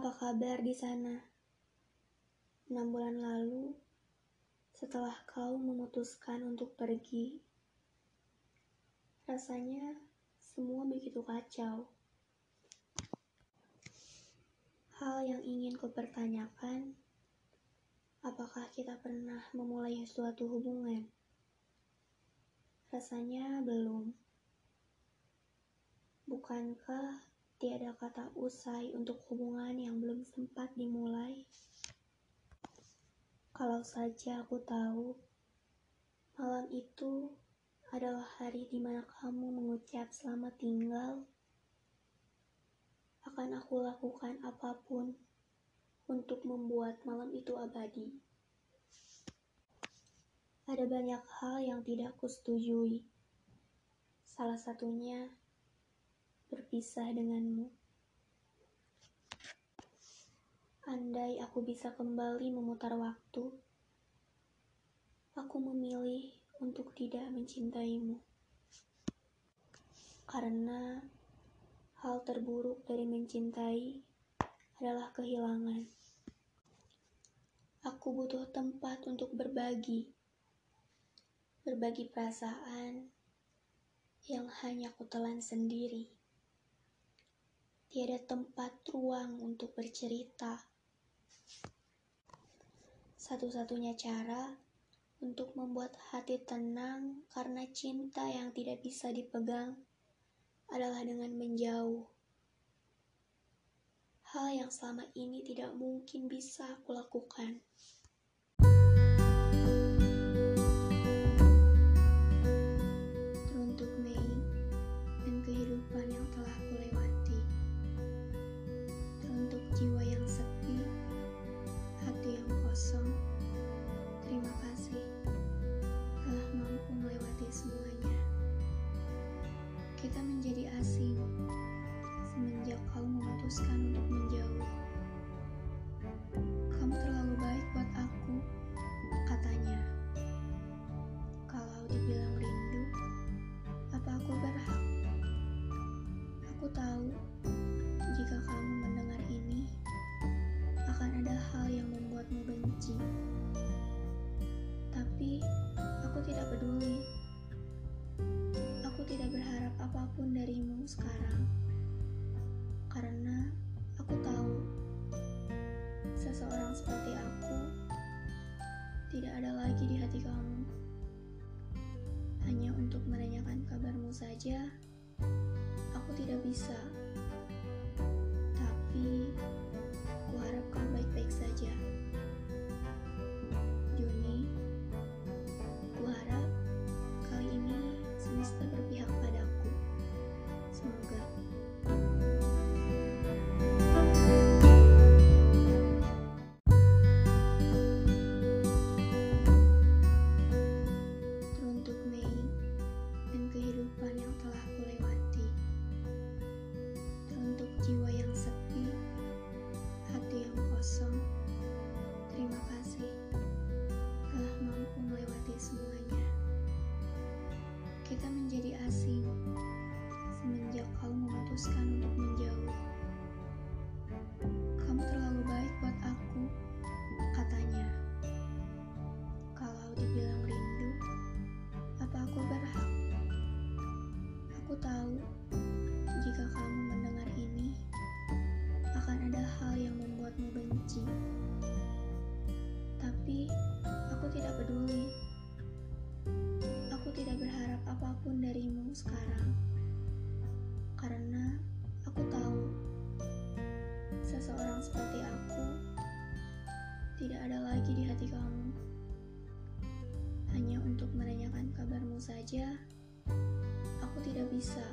Apa kabar di sana? Enam bulan lalu, setelah kau memutuskan untuk pergi, rasanya semua begitu kacau. Hal yang ingin kupertanyakan, apakah kita pernah memulai suatu hubungan? Rasanya belum. Bukankah tiada kata usai untuk hubungan yang belum sempat dimulai? Kalau saja aku tahu, malam itu adalah hari di mana kamu mengucap selamat tinggal, akan aku lakukan apa pun untuk membuat malam itu abadi. Ada banyak hal yang tidak kusetujui. Salah satunya berpisah denganmu. Andai aku bisa kembali memutar waktu, aku memilih untuk tidak mencintaimu. Karena hal terburuk dari mencintai adalah kehilangan. Aku butuh tempat untuk berbagi, berbagi perasaan yang hanya kutelan sendiri. Tiada tempat ruang untuk bercerita satu-satunya cara untuk membuat hati tenang karena cinta yang tidak bisa dipegang adalah dengan menjauh. Hal yang selama ini tidak mungkin bisa aku lakukan. Kau memutuskan untuk menjauh. Kamu terlalu baik buat aku, katanya. Kalau dibilang rindu, apa aku berhak? Aku tahu jika kamu mendengar ini, akan ada hal yang membuatmu benci. Tapi aku tidak peduli. Aku tidak berharap apa pun darimu sekarang. Karena aku tahu seseorang seperti aku tidak ada lagi di hati kamu. Hanya untuk menanyakan kabarmu saja, aku tidak bisa. telah pulih jika kamu mendengar ini, akan ada hal yang membuatmu benci. Tapi aku tidak peduli. Aku tidak berharap apa pun darimu sekarang. Karena aku tahu seseorang seperti aku tidak ada lagi di hati kamu. Hanya untuk menanyakan kabarmu saja, aku tidak bisa